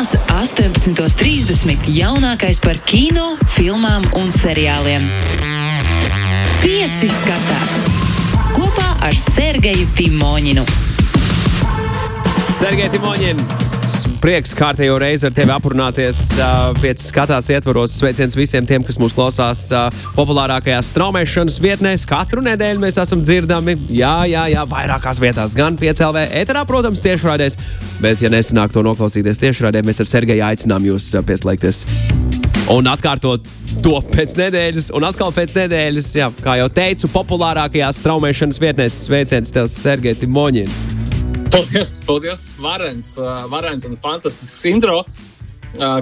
Sestdienās, 18.30. jaunākais par kino, filmām un seriāliem. Pieci skatās kopā ar Sergeju Timoņinu. Sergei Timoņin, prieks kārtējo reizi ar tevi aprunāties. Uh, Pieci skatās ietvaros sveiciens visiem tiem, kas mūs klausās uh, populārākajās straumēšanas vietnēs. Katru nedēļu mēs esam dzirdami, jā, jā, jā, vairākās vietās, gan piecēlē, eterā, protams, tiešraidēs. Bet, ja nesanāk to noklausīties tiešraidē, mēs ar Sergeju aicinām jūs pieslēgties. Un atkārtot to pēc nedēļas, un atkal pēc nedēļas, jā, kā jau teicu, populārākajās straumēšanas vietnēs sveiciens tev, Sergei Timoņin. Paldies, paldies, Varens, Varens un fantastisks intro,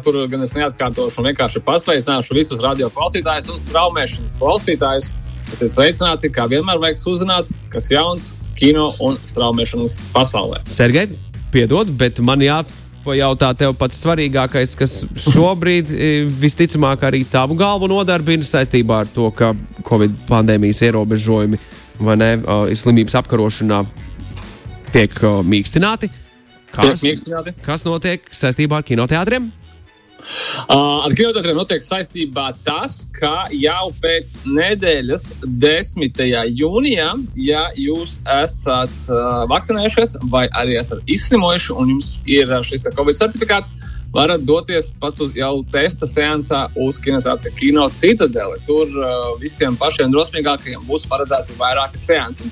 kuru gan es neatkārtošu un vienkārši pasveicināšu visus radio klausītājus un straumēšanas klausītājus. Esiet sveicināti, kā vienmēr vajag uzzināt, kas jauns kino un straumēšanas pasaulē. Sergei, piedod, bet man jāpajautā tev pats svarīgākais, kas šobrīd e, visticamāk arī tavu galvu nodarbina saistībā ar to, ka Covid pandēmijas ierobežojumi vai ne, uh, ir slimības apkarošanā tiek uh, mīkstināti. Tiek mīkstināti. kas notiek saistībā ar kinoteātriem? Uh, ar kinoteātriem notiek saistībā tas, ka jau pēc nedēļas, 10. jūnijā, ja jūs esat uh, vakcinējušies vai arī esat izslimojuši un jums ir uh, šis Covid certifikāts, varat doties pat uz jau testa seansā uz kinoteātra Kino Citadeli. Tur uh, visiem pašiem drosmīgākajiem būs paredzēti vairāki seansi.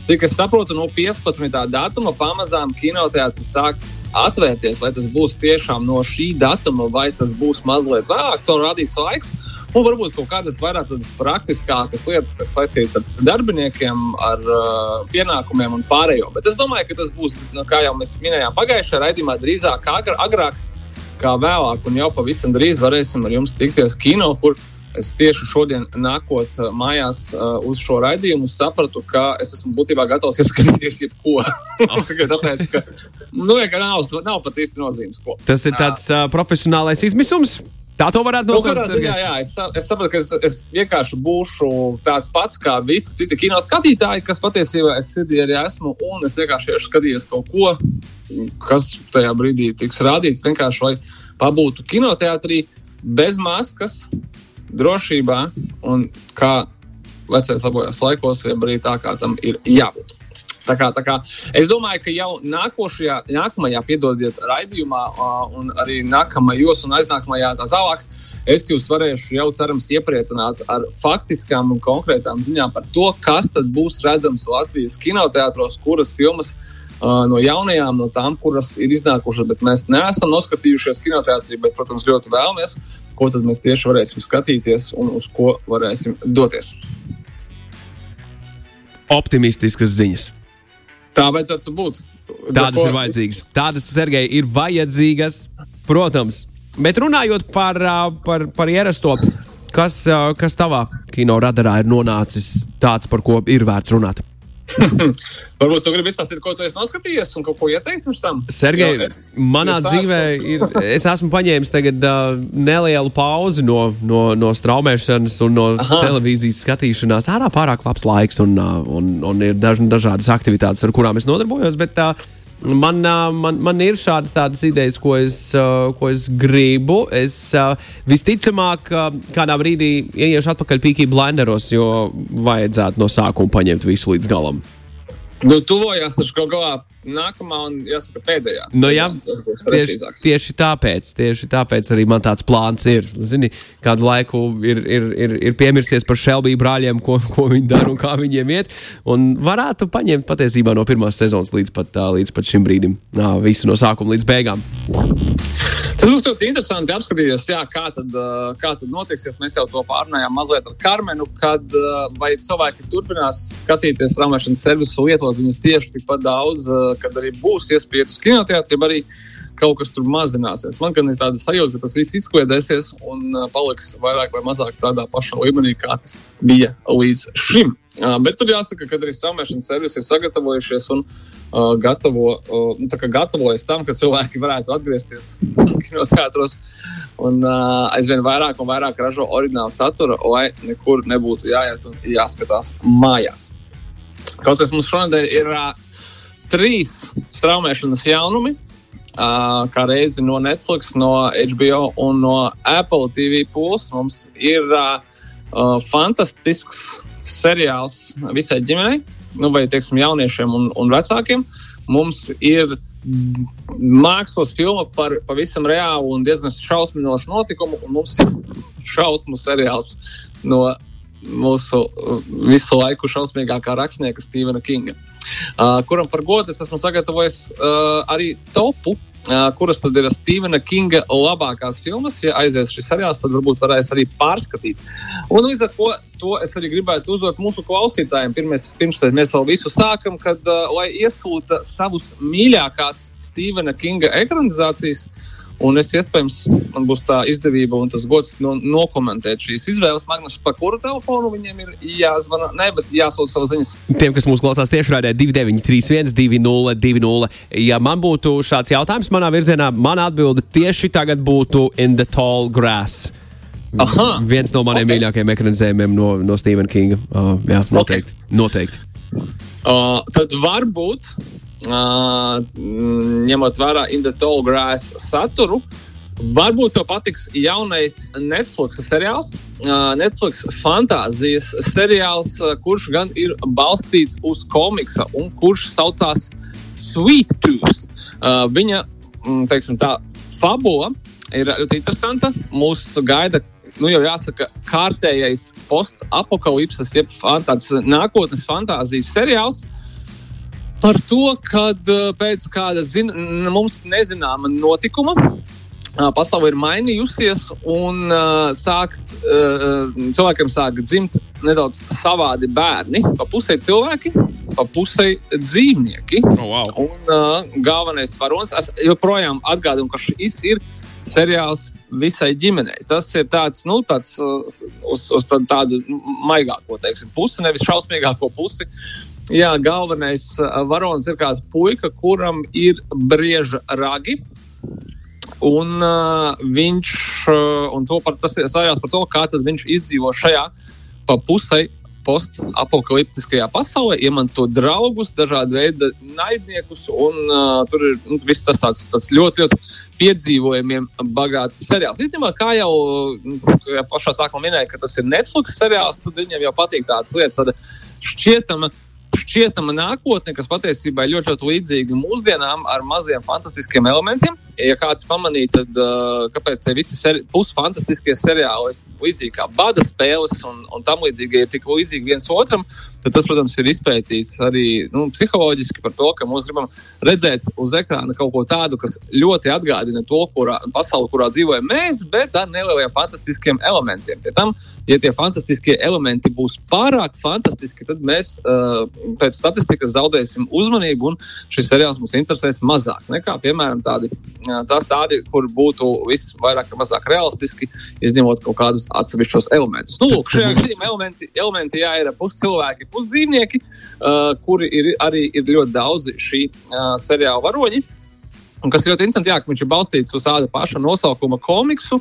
Cik es saprotu, no 15. datuma pamazām kinoteātris sāks atvērties. Vai tas būs tiešām no šī datuma, vai tas būs mazliet vēlāk, to radīs laiks. Un varbūt kaut kādas vairāk praktiskākas lietas, kas saistītas ar darbiniekiem, ar uh, pienākumiem un pārējo. Bet es domāju, ka tas būs, nu, kā jau mēs minējām, pagājušajā raidījumā, drīzāk agr agrāk, kā vēlāk. Un jau pavisam drīz varēsim ar jums tikties kino, kur Es tieši šodien, nākot uh, mājās uh, uz šo raidījumu, sapratu, ka es esmu būtībā gatavs ieskatīties jebko. Oh. Tāpēc, ka nu, nav, nav pat īsti nozīmes, ko. Tas ir tāds uh, profesionālais izmisums. Tā to varētu nosaukt. Jā, jā, es, es saprotu, ka es, es vienkārši būšu tāds pats kā visi citi kino skatītāji, kas patiesībā es sirdī arī esmu. Un es vienkārši esmu skatījies kaut ko, kas tajā brīdī tiks rādīts. Vienkārši lai pabūtu kinoteātrī bez maskas, drošībā un kā vecais labojās laikos, ja arī tā kā tam ir jābūt. Tā kā, tā kā, es domāju, ka jau nākošajā, nākamajā, piedodiet, raidījumā, un arī nākamajos un aiznākamajā tā tālāk, es jūs varēšu jau cerams iepriecināt ar faktiskām un konkrētām ziņām par to, kas tad būs redzams Latvijas kinoteātros, kuras filmas uh, no jaunajām, no tām, kuras ir iznākušas, bet mēs neesam noskatījušies kinoteātrī, bet, protams, ļoti vēlamies, ko tad mēs tieši varēsim skatīties un uz ko varēsim doties. Optimistiskas ziņas. Tā vajadzētu būt. Tādas ir vajadzīgas. Tādas, Sergei, ir vajadzīgas, protams. Bet runājot par, par, par ierasto, kas, kas tavā kino radarā ir nonācis tāds, par ko ir vērts runāt? Varbūt tu gribi izstāstīt, ko tu esi noskatījies un ko ieteikt mums tam? Sergei, jo, es, manā es dzīvē ir, es esmu paņēmis tagad uh, nelielu pauzi no, no, no straumēšanas un no Aha. televīzijas skatīšanās. Ārā pārāk labs laiks un, uh, un, un ir daž, dažādas aktivitātes, ar kurām es nodarbojos. Bet, uh, Man, man, man ir šādas tādas idejas, ko es, ko es gribu. Es visticamāk, kādā brīdī ieiešu atpakaļ Pīkī blenderos, jo vajadzētu no sākuma paņemt visu līdz galam. Nu, tuvojās taču kaut kādā nākamā un, jāsaka, pēdējā. Nu, jā, tieši, tieši, tāpēc, tieši tāpēc arī man tāds plāns ir. Zini, kādu laiku ir, ir, ir, ir piemirsies par Šelbiju brāļiem, ko, ko viņi dara un kā viņiem iet. Un varētu paņemt patiesībā no pirmās sezonas līdz pat, līdz pat šim brīdim. Nā, visu no sākuma līdz beigām. Tas būs ļoti interesanti apskatīties, jā, kā, tad, kā tad notiksies. Mēs jau to pārunājām mazliet ar Karmenu, kad vai cilvēki turpinās skatīties rāmēšanas servisu, lietot viņus tieši tikpat daudz, kad arī būs iespējas uz kinoteātriem, kaut kas tur mazināsies. Man gan ir tāda sajūta, ka tas viss izkliedēsies un paliks vairāk vai mazāk tādā pašā līmenī, kā tas bija līdz šim. Bet tur jāsaka, ka arī straumēšanas servisi ir sagatavojušies un uh, gatavo, uh, nu, gatavojas tam, ka cilvēki varētu atgriezties kinoteātros un uh, aizvien vairāk un vairāk ražo oriģinālu saturu, lai nekur nebūtu jāiet un jāskatās mājās. Kaut kas mums šonadēļ ir uh, trīs straumēšanas jaunumi. Kā reizi no Netflix, no HBO un no Apple TV puses mums ir uh, fantastisks seriāls visai ģimenei, nu, vai teiksim, jauniešiem un, un vecākiem. Mums ir mākslas filma par pavisam reālu un diezgan šausminošu notikumu, un mums ir šausmu seriāls no mūsu visu laiku šausmīgākā rakstnieka Stevena Kinga, uh, kuram par godu es esmu sagatavojis uh, arī topu kuras tad ir Stevena Kinga labākās filmas. Ja aizies šis seriāls, tad varbūt varēs arī pārskatīt. Un līdz ar to, to es arī gribētu uzdot mūsu klausītājiem. Pirmais, pirms mēs vēl visu sākam, kad uh, lai iesūta savus mīļākās Stevena Kinga ekranizācijas. Un es iespējams, man būs tā izdevība un tas gods no, nokomentēt šīs izvēles. Magnus, pa kuru telefonu viņiem ir jāzvana? Nē, bet jāsūta savas ziņas. Tiem, kas mūs klausās tiešraidē, 2931, 2020. Ja man būtu šāds jautājums manā virzienā, man atbilde tieši tagad būtu In the Tall Grass. Aha, Viens no maniem okay. mīļākajiem ekranizējumiem no, no Stevena Kinga. Uh, jā, noteikti. Okay. noteikti. Uh, tad varbūt uh, ņemot vērā In the Tall Grass saturu. Varbūt tev patiks jaunais Netflix seriāls, uh, Netflix fantāzijas seriāls, kurš gan ir balstīts uz komiksa un kurš saucās Sweet Tooth. Uh, viņa teiksim, tā, fabula ir ļoti interesanta. Mūsu gaida nu, jau jāsaka, kārtējais post-apokalipses, jeb tāds nākotnes fantāzijas seriāls. Par to, ka eh, pēc kāda zin, mums nezināma notikuma eh, pasaule ir mainījusies un uh, sākt, uh, cilvēkiem sāk dzimt nedaudz savādi bērni. Pa pusē cilvēki, pa pusē dzīvnieki. Oh, wow. Un uh, galvenais varonis, es joprojām atgādinu, ka šis ir seriāls visai ģimenei. Tas ir tāds, nu, tāds uz, uz tādu maigāko teiksim, pusi, nevis šausmīgāko pusi. Uh, Jā, galvenais varonis ir kāds puika, kuram ir brieža ragi. Un uh, viņš, uh, un par, tas ir stāstījis par to, kā viņš izdzīvo šajā pa pusē post-apokaliptiskajā pasaulē, iemanto draugus, dažādu veidu naidniekus. Un, uh, tur ir nu, viss tas tāds, tāds ļoti, ļoti piedzīvojumiem bagāts seriāls. Īstenībā, kā jau ja pašā sākumā minēja, ka tas ir Netflix seriāls, tad viņam jau patīk tādas lietas, tāda šķietama šķietama nākotne, kas patiesībā ir ļoti, ļoti līdzīga mūsdienām ar maziem fantastiskiem elementiem. Ja kāds pamanīja, tad uh, kāpēc tie visi seri pusfantastiskie seriāli līdzīgi kā bada spēles un, un tam līdzīgi ir tik līdzīgi viens otram, tad tas, protams, ir izpētīts arī nu, psiholoģiski par to, ka mēs gribam redzēt uz ekrāna kaut ko tādu, kas ļoti atgādina to kurā, pasauli, kurā dzīvojam mēs, bet ar nelieliem fantastiskiem elementiem. Pie tam, ja tie fantastiskie elementi būs pārāk fantastiski, tad mēs uh, pēc statistikas zaudēsim uzmanību un šis seriāls mums interesēs mazāk nekā, piemēram, tādi, tās tādi, kur būtu viss vairāk vai mazāk realistiski, izņemot kaut kādus atsevišķos elementus. Nu, lūk, šajā gadījumā elementi, elementi jā, ir puscilvēki, pusdzīvnieki, uh, kuri ir arī ir ļoti daudzi šī uh, seriāla varoņi. Un kas ļoti interesanti, jā, ka viņš ir balstīts uz tāda paša nosaukuma komiksu.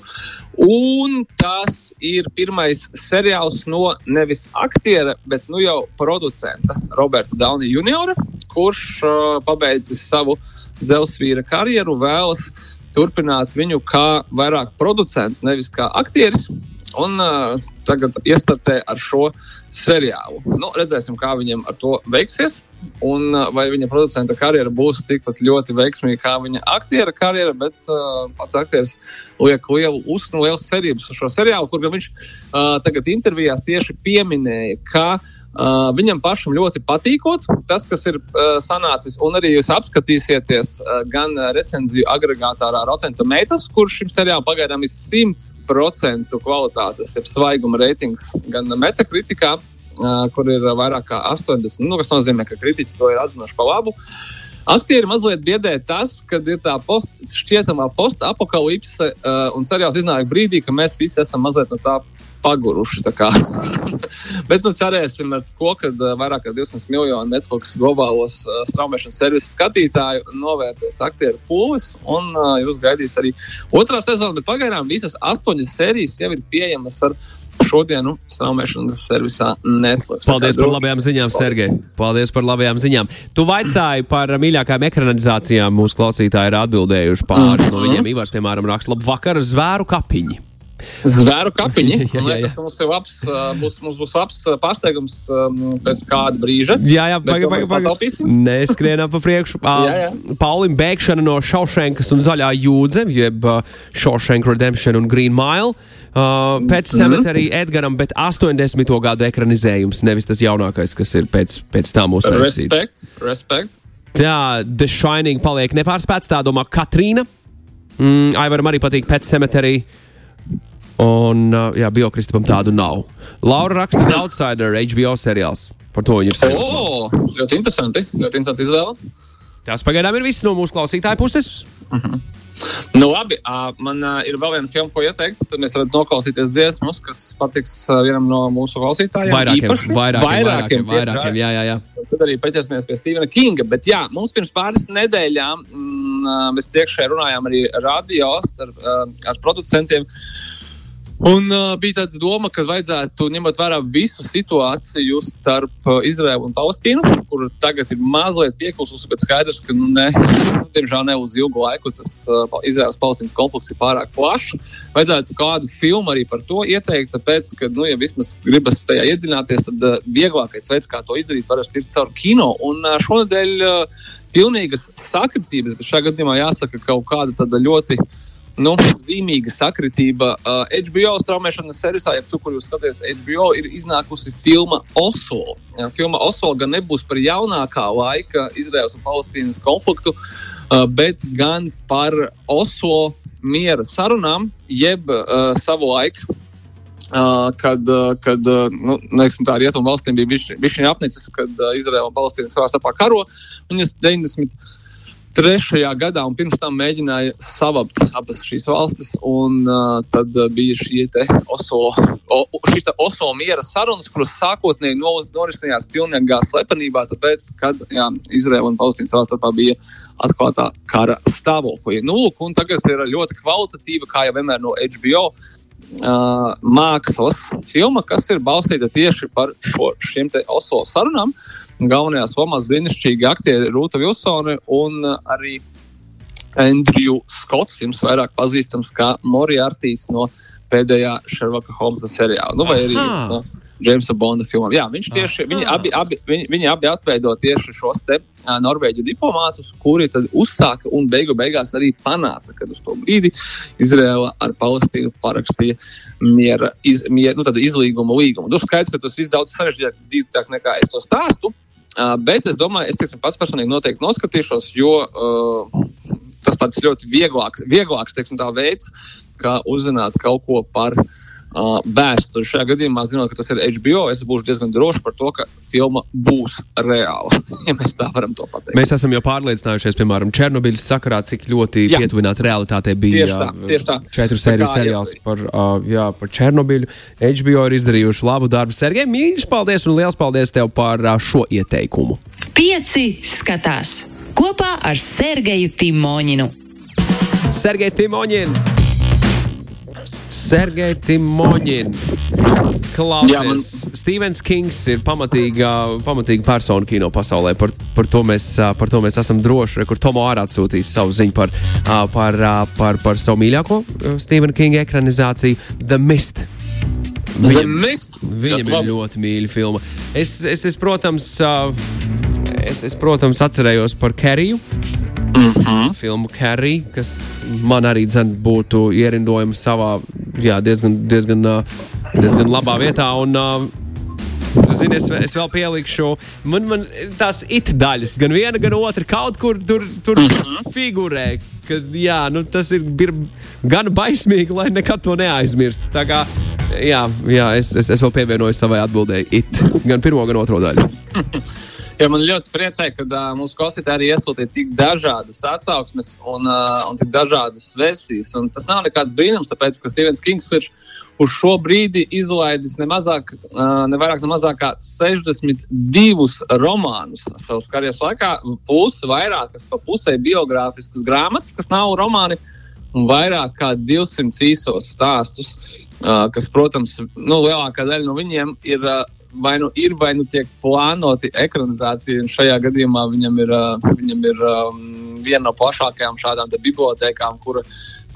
Un tas ir pirmais seriāls no nevis aktiera, bet nu jau producenta Roberta Daunija Juniora, kurš uh, pabeidzis savu dzelzceļa karjeru, vēlas turpināt viņu kā vairāk producents, nevis kā aktieris un uh, tagad iestartē ar šo seriālu. Nu, redzēsim, kā viņam ar to veiksies. Un uh, vai viņa producenta karjera būs tikpat ļoti veiksmīga kā viņa aktiera karjera, bet uh, pats aktieris liek lielu uzsnu, liels cerības uz šo seriālu, kur viņš uh, tagad intervijās tieši pieminēja, ka uh, Uh, viņam pašam ļoti patīkot tas, kas ir uh, sanācis. Un arī jūs apskatīsieties uh, gan recenziju agregātorā Rotten Tomatoes, kurš šim seriālam pagaidām ir 100% kvalitātes, jeb svaiguma reitings, gan Metakritikā, uh, kur ir vairāk kā 80. Nu, tas nozīmē, ka kritiķi to ir atzinuši pa labu. Aktieri mazliet biedē tas, ka ir tā post, šķietamā post-apokalipse, uh, un seriāls iznāk brīdī, ka mēs visi esam mazliet no tā paguruši. Bet nu, cerēsim, ko, ka uh, vairāk kā 200 miljonu Netflix globālos uh, straumēšanas servisu skatītāju novērtēs aktieru pūles, un uh, jūs gaidīs arī otrā sezona. Bet pagaidām visas astoņas sērijas jau ir pieejamas ar šodienu straumēšanas servisā Netflix. Paldies par labajām ziņām, Sergei. Paldies par labajām ziņām. Tu vaicāji par mīļākajām ekranizācijām. Mūsu klausītāji ir atbildējuši pāris -hmm. no viņiem. Ivars, piemēram, raksta labu vakaru zvēru kapiņu. Zvēru kapiņi. jā, jā, jā. Mums, labs, būs, mums būs labs pārsteigums pēc kāda brīža. Jā, jā, pagaidi, pagaidi. Paga. Neskrienam pa priekšu. jā, jā. Paulim bēgšana no Šaušenkas un Zaļā jūdze, jeb Šaušenka Redemption un Green Mile. Uh, pēc tam mm -hmm. arī Edgars, bet 80. gadu ekranizējums, nevis tas jaunākais, kas ir pēc, pēc tam uztaisīts. Respekt, respekt. Tā, The Shining paliek nepārspēts, tā domā Katrīna. Mm, Aivaram arī patīk Pēc Cemetery. Un, uh, jā, biokristapam tādu nav. Laura raksta, ka Outsider HBO seriāls. Par to viņa ir sajūta. Oh, ļoti interesanti. Ļoti interesanti izvēle. Tas pagaidām ir viss no mūsu klausītāju puses. Uh mhm. -huh. Nu, labi, man uh, ir vēl viena filma, ko ieteikt. Tad mēs varam noklausīties dziesmas, kas patiks uh, vienam no mūsu klausītājiem. Vairākiem, īpaši. vairākiem, vairākiem, vairākiem, jā, jā, jā. Tad arī pieķersimies pie Stevena Kinga. Bet jā, mums pirms pāris nedēļām mm, mēs priekšēji runājām arī radio ar, ar producentiem. Uh, Un uh, bija tāds doma, ka vajadzētu ņemot vērā visu situāciju starp uh, Izraēlu un Palestīnu, kur tagad ir mazliet pieklususi, bet skaidrs, ka, nu, ne, diemžēl ne uz ilgu laiku tas uh, Izraēlas-Palestīnas konflikts ir pārāk plašs. Vajadzētu kādu filmu arī par to ieteikt, tāpēc, ka, nu, ja vismaz gribas tajā iedziļināties, tad uh, vieglākais veids, kā to izdarīt, parasti ir caur kino. Un uh, šonadēļ uh, pilnīgas sakritības, bet šajā gadījumā jāsaka kaut kāda ļoti nu, zīmīga sakritība. Uh, HBO straumēšanas servisā, ja tu, kur jūs skatāties, HBO ir iznākusi filma Oslo. Ja, filma Oslo gan nebūs par jaunākā laika Izraels un Palestīnas konfliktu, uh, bet gan par Oslo miera sarunām, jeb uh, savu laiku. Uh, kad uh, kad uh, nu, neksim, tā rietumu valstīm bija viņa apnicis, kad uh, Izraela un Palestīna savā starpā karo. Viņas 90 trešajā gadā, un pirms tam mēģināja savapt abas šīs valstis. Un, uh, tad bija šī Oslo, o, Oslo miera sarunas, kuras sākotnēji no, norisinājās pilnīgā slepenībā, tāpēc, kad jā, Izraela un Palestīna savā starpā bija atklātā kara stāvoklī. Nu, un tagad ir ļoti kvalitatīva, kā jau vienmēr no HBO uh, mākslas filma, kas ir balstīta tieši par šo, šiem Oslo sarunām. Galvenajās lomās brīnišķīgi aktieri Rūta Vilsone un arī Andrew Skots, jums vairāk pazīstams kā Moriartīs no pēdējā Šerloka Holmsa seriāla. Nu, vai arī no, Jamesa Bonda filmām. Jā, viņš tieši, viņi abi, abi, viņi, viņi abi atveido tieši šos te uh, norvēģu diplomātus, kuri tad uzsāka un beigu beigās arī panāca, kad uz to brīdi Izraela ar Palestīnu parakstīja miera, iz, miera nu, izlīguma līgumu. Tur skaidrs, ka tas viss daudz sarežģītāk nekā es to stāstu. Uh, bet es domāju, es teiksim, pats personīgi noteikti noskatīšos, jo uh, tas pats ļoti vieglāks, vieglāks teiksim, veids, kā uzzināt kaut ko par uh, uh, vēsturi. Šajā gadījumā, zinot, ka tas ir HBO, es būšu diezgan drošs par to, ka filma būs reāla. ja mēs tā varam to pateikt. Mēs esam jau pārliecinājušies, piemēram, Černobiļas sakarā, cik ļoti jā. pietuvināts realitātei bija. Tieši tā, tieši tā. Četru sēriju seriāls par, uh, jā, par Černobiļu. HBO ir izdarījuši labu darbu. Sergei, mīļš, paldies un liels paldies tev par uh, šo ieteikumu. Pieci skatās kopā ar Sergeju Timoņinu. Sergei Timoņinu! Sergei Timoņin. Klausies, man... Stevens Kings ir pamatīga, pamatīga persona kino pasaulē. Par, par, to mēs, par to mēs esam droši. Kur Tomo arī atsūtīs savu ziņu par, par, par, par savu mīļāko Stevena Kinga ekranizāciju The Mist. Viņam, viņam ir ļoti mīļa filma. Es, es, es, protams, es, es, protams, atcerējos par Keriju. Mm -hmm. Filmu Carrie, kas man arī dzen, būtu ierindojama savā jā, diezgan, diezgan, diezgan labā vietā. Un, Zini, es, es vēl pielikšu, man, man tās it daļas, gan viena, gan otra, kaut kur tur, tur figurē. Ka, jā, nu, tas ir, ir gan baismīgi, lai nekad to neaizmirst. Tā kā, jā, jā es, es, es vēl pievienoju savai atbildēji, it, gan pirmo, gan otro daļu. Ja man ļoti priecē, ka uh, mūsu klausītāji arī iesūtīja tik dažādas atsauksmes un, uh, un tik dažādas versijas. Un tas nav nekāds brīnums, tāpēc, ka Stevens Kings ir uz šo brīdi izlaidis ne, mazāk, uh, ne vairāk, ne mazāk kā 62 romānus savas karjeras laikā, plus vairākas pa pusē biogrāfiskas grāmatas, kas nav romāni. Un vairāk kā 200 īsos stāstus. uh, kas, protams, nu, lielākā daļa no viņiem ir. Uh, vai nu ir, vai nu tiek plānoti ekranizācija. Šajā gadījumā viņam ir, viņam ir um, viena no plašākajām šādām bibliotekām, kura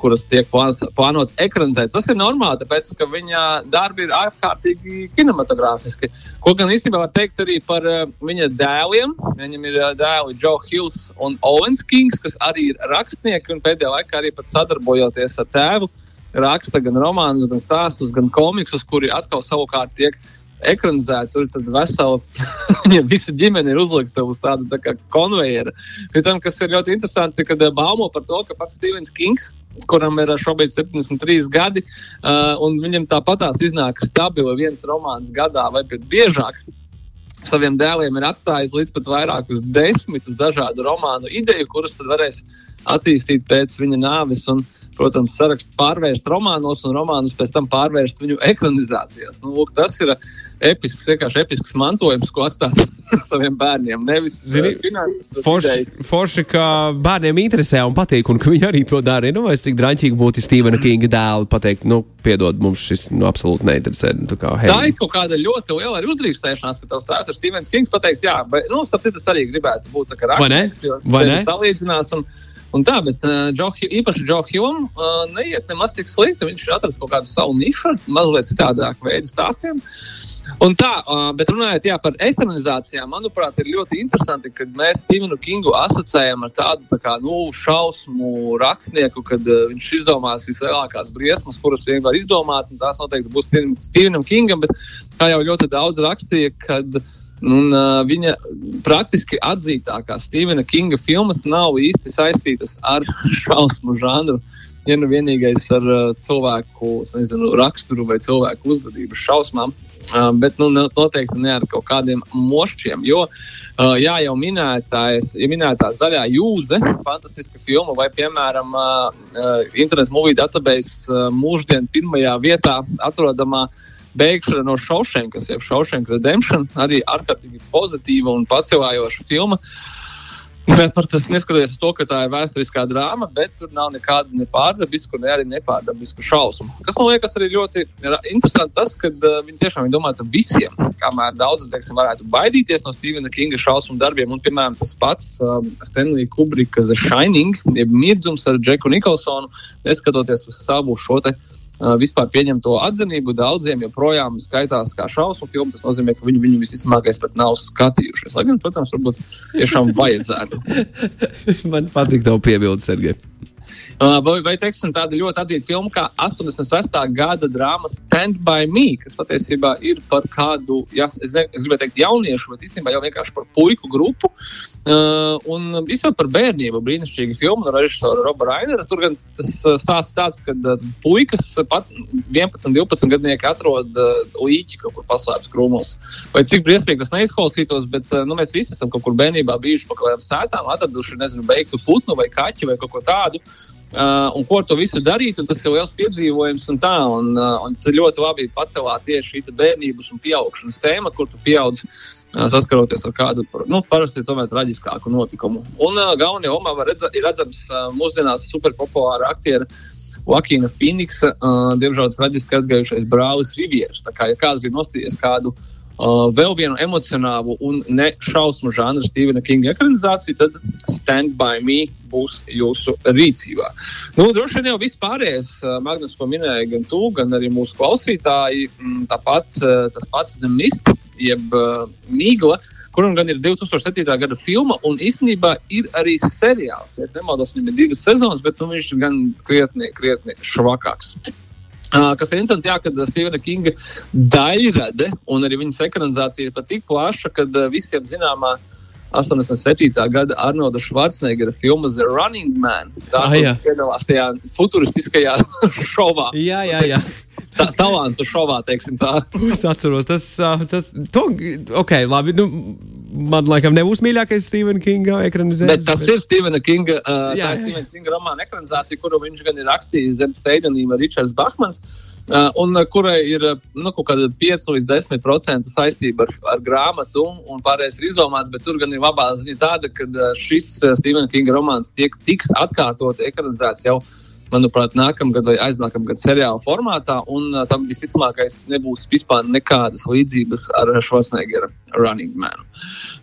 kuras tiek plānotas ekranizēt. Tas ir normāli, tāpēc ka viņa darbi ir ārkārtīgi kinematogrāfiski. Ko gan īstenībā var teikt arī par uh, viņa dēliem. Viņam ir uh, dēli Joe Hills un Owens Kings, kas arī ir rakstnieki un pēdējā laikā arī sadarbojoties ar tēvu. Raksta gan romānus, gan stāstus, gan komiksus, kuri atkal savukārt tiek uh, ekranizēta. Tur tad vesela viņa visa ģimene ir uzlikta uz tādu tā kā konvejeru. Pēc tam, kas ir ļoti interesanti, kad eh, baumo par to, ka pats Stevens Kings, kuram ir eh, šobrīd 73 gadi, uh, un viņam tāpatās iznāk stabili viens romāns gadā vai pat biežāk saviem dēliem ir atstājis līdz pat vairākus desmitus dažādu romānu ideju, kuras tad varēs attīstīt pēc viņa nāves. Un, protams, sarakstu pārvērst romānos un romānus pēc tam pārvērst viņu ekranizācijās. Nu, lūk, tas ir episks, vienkārši episks mantojums, ko atstāt saviem bērniem. Nevis Zini, finanses. Forši, forši, ka bērniem interesē un patīk, un ka viņi arī to dara. Nu, es cik drāmīgi būtu Stevena Kinga dēlu pateikt, nu, piedod, mums šis nu, absolūti neinteresē. Nu, kā, hey. Tā ir kaut kāda ļoti liela uzdrīkstēšanās, ka tavs tēvs ir Stevens Kings pateikt, jā, bet, nu, starp citu, es arī gribētu būt, rakstnieks, jo Vai ne? salīdzinās. Un, Un tā, bet uh, Joe, īpaši Džo Hjūam uh, neiet nemaz tik slikti. Viņš ir atrasts kaut kādu savu nišu, mazliet citādāku veidu stāstiem. Un tā, uh, bet runājot jā, par ekranizācijām, manuprāt, ir ļoti interesanti, ka mēs Stevenu Kingu asociējam ar tādu tā kā, nu, šausmu rakstnieku, kad uh, viņš izdomās vislielākās briesmas, kuras vien var izdomāt. Tās noteikti būs Stevenam Kingam, bet kā jau ļoti daudz rakstīja, kad uh, Un, uh, viņa praktiski atzītākā Stevena Kinga filmas nav īsti saistītas ar šausmu žanru. Ja nu vienīgais ar uh, cilvēku nezinu, raksturu vai cilvēku uzvedības šausmām, uh, bet nu, noteikti ne ar kaut kādiem mošķiem. Jo, uh, jā, jau minētājs, ja minētā zaļā jūze, fantastiska filma, vai, piemēram, uh, uh, internetu movie database uh, mūždien pirmajā vietā atrodamā uh, beigšana no Šaušenkas, jeb Šaušenka Redemption, arī ārkārtīgi pozitīva un pacelājoša filma. Bet par tas neskatoties to, ka tā ir vēsturiskā drāma, bet tur nav nekāda ne pārdabisku, ne arī nepārdabisku šausmu. Kas man liekas arī ļoti interesanti, tas, ka uh, viņi tiešām ir domāti visiem. Kamēr daudz teiksim, varētu baidīties no Stevena Kinga šausmu darbiem, un piemēram tas pats uh, Stanley Kubrika The Shining, jeb Mirdzums ar Džeku Nikolsonu, neskatoties uz savu šo te vispār pieņemto atzinību daudziem joprojām skaitās kā šausmu filmu. Tas nozīmē, ka viņi viņu visticamākais pat nav skatījušies. Lai gan, protams, varbūt tiešām vajadzētu. Man patīk tev piebildes, Sergei. Uh, vai, vai teiksim, tāda ļoti atzīta filma kā 86. gada drāma Stand by Me, kas patiesībā ir par kādu, ja, es, ne, es gribēju teikt, jauniešu, bet īstenībā jau vienkārši par puiku grupu. Uh, un vispār par bērnību brīnišķīga filma no režisora Roba Rainera. Tur gan tas uh, stāsts tāds, ka uh, puikas pats 11, 12 gadnieki atrod uh, līķi kaut kur paslēpts krūmos. Vai cik briesmīgi tas neizklausītos, bet uh, nu, mēs visi esam kaut kur bērnībā bijuši pa kaut kādām sētām, atraduši, nezinu, beigtu putnu vai kaķi vai kaut ko tādu. Uh, un ko ar to visu darīt, tas ir liels piedzīvojums. Un tā, un, uh, un ļoti labi pacelāt tieši šī bērnības un pieaugšanas tēma, kur tu pieaudz uh, saskaroties ar kādu nu, parasti tomēr traģiskāku notikumu. Un uh, galvenajā omā redz, ir redzams uh, mūsdienās superpopulāra aktiera. Lakina Finiksa, uh, diemžēl traģiski aizgājušais brālis Rivieris. Kā ja kāds grib nostīties kādu uh, Uh, vēl vienu emocionālu un ne šausmu žanru Stevena Kinga ekranizāciju, tad Stand by Me būs jūsu rīcībā. Nu, droši vien jau viss pārējais, uh, Magnus, ko minēja gan tu, gan arī mūsu klausītāji, mm, tāpat uh, tas pats Zemist, jeb uh, Mīgla, kuram gan ir 2007. gada filma, un īstenībā ir arī seriāls. Es nemaldos, viņam ir divas sezonas, bet nu, viņš ir gan krietni, krietni švakāks. Kas ir interesanti, jā, kad Stevena Kinga daļrade un arī viņas ekranizācija ir pat tik plaša, ka visiem zināmā 87. gada Arnolda Schwarzeneggera filma The Running Man. Tā ah, piedalās tajā futuristiskajā šovā. Jā, jā, jā. Tā talantu šovā, teiksim tā. es atceros, tas, tas, to, ok, labi. Nu, man laikam nebūs mīļākais Stevena Kinga ekranizācija. Bet tas bet... ir Stevena Kinga, uh, jā, jā. Stevena Kinga romāna ekranizācija, kuru viņš gan ir rakstījis zem pseidonīma Ričards Bahmans, uh, un uh, kurai ir nu, kaut kāda 5 līdz 10% saistība ar, ar grāmatu, un pārējais ir izdomāts, bet tur gan ir labā ziņa tāda, ka šis Stevena Kinga romāns tiek tiks atkārtot ekranizēts jau manuprāt, nākamgad vai aiznākamgad seriāla formātā, un uh, tam visticamākais nebūs vispār nekādas līdzības ar Schwarzeneggera Running Man.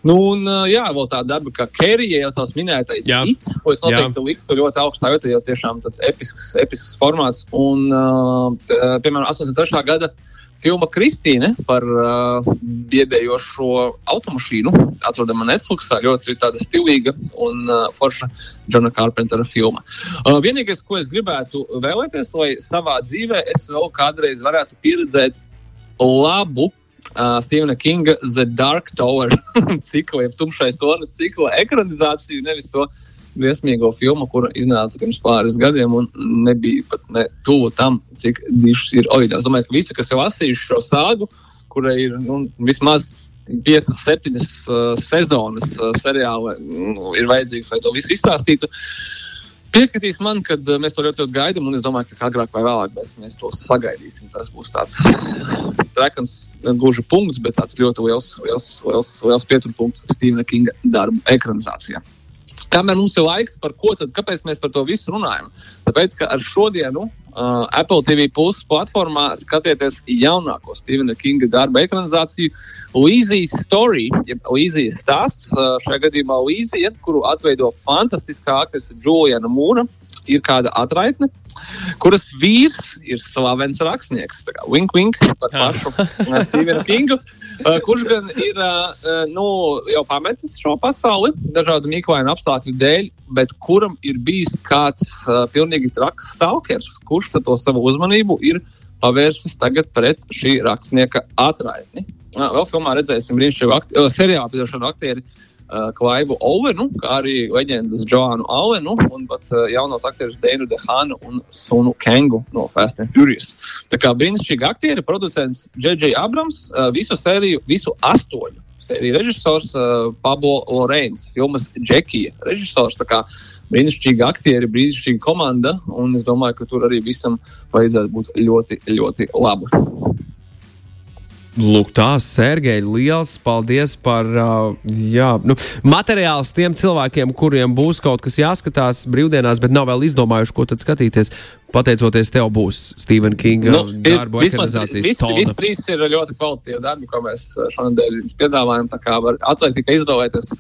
Nu, un, uh, jā, vēl tā darba, kā Kerija, jau tās minētais, Jā. it, ko es noteikti liktu ļoti augstā vietā, jo tiešām tāds episks, episks formāts. Un, uh, t, uh, piemēram, 83. gada filma Kristīne par uh, biedējošo automašīnu. Atrodama Netflixā, ļoti tāda stilīga un uh, forša Džona Carpentera filma. Uh, vienīgais, ko es gribētu vēlēties, lai savā dzīvē es vēl kādreiz varētu pieredzēt labu uh, Stevena Kinga The Dark Tower cikla, jeb tumšais tornis cikla ekranizāciju, nevis to briesmīgo filmu, kura iznāca pirms pāris gadiem un nebija pat ne tuvu tam, cik dišs ir oriģināls. Es domāju, ka visi, kas jau lasījuši šo sāgu, kurai ir nu, vismaz piecas, septiņas uh, sezonas uh, seriāla, nu, ir vajadzīgs, lai to visu izstāstītu. Piekritīs man, ka uh, mēs to ļoti, ļoti gaidām, un es domāju, ka agrāk vai vēlāk mēs, mēs to sagaidīsim. Tas būs tāds trekans, gluži punkts, bet tāds ļoti liels, liels, liels, liels pieturpunkts Stevena Kinga darbu ekranizācijā. Kamēr mums ir laiks, par ko tad, kāpēc mēs par to visu runājam? Tāpēc, ka ar šodienu uh, Apple TV Plus platformā skatieties jaunāko Stevena Kinga darba ekranizāciju Līzijas Story, jeb Līzijas stāsts. Uh, šajā gadījumā Līzija, kuru atveido fantastiskā aktrise Juliana Mūra, ir kāda atraitne, kuras vīrs ir slavens rakstnieks. Wink, wink par pašu uh, Stevenu Kingu, uh, kurš gan ir uh, nu, jau pametis šo pasauli dažādu mīklainu apstākļu dēļ, bet kuram ir bijis kāds pilnīgi traks stalkers, kurš to savu uzmanību ir pavērsis tagad pret šī rakstnieka atraitni. Vēl filmā redzēsim brīnišķīgu seriālu piedošanu aktieri uh, Klaivu Ovenu, kā arī leģendas Joanu Alenu un pat uh, jaunos aktierus Deinu Dehānu un Sunu Kengu no Fast and Furious. Tā kā brīnišķīgi aktieri, producents J.J. Abrams, uh, visu sēriju, visu astoņu. Sērija režisors uh, Pablo Lorenz, filmas Džekija režisors. Tā kā brīnišķīgi aktieri, brīnišķīga komanda, un es domāju, ka tur arī visam vajadzētu būt ļoti, ļoti labi. Lūk, tā, Sergei, liels paldies par uh, jā, nu, materiāls tiem cilvēkiem, kuriem būs kaut kas jāskatās brīvdienās, bet nav vēl izdomājuši, ko tad skatīties. Pateicoties tev, būs Stevena Kinga Nu, ir darbu vismaz ekranizācijas visi, trīs ir ļoti kvalitīvi darbi, ko mēs uh, šonadēļ jums piedāvājam. Tā kā var atliek tikai izvēlēties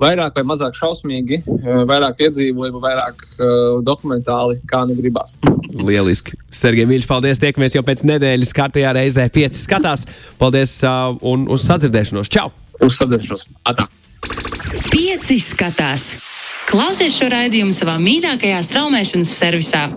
vairāk vai mazāk šausmīgi, uh, vairāk piedzīvojumu, vairāk uh, dokumentāli, kā nu gribās. Lieliski. Sergei Mīļš, paldies. Tiekamies jau pēc nedēļas kārtējā reizē. Pieci skatās. Paldies uh, un uz sadzirdēšanos. Čau! Uz sadarbošanos! Atā! Pieci skatās. Klausies šo raidījumu savā mīļākajā straumēšanas servisā.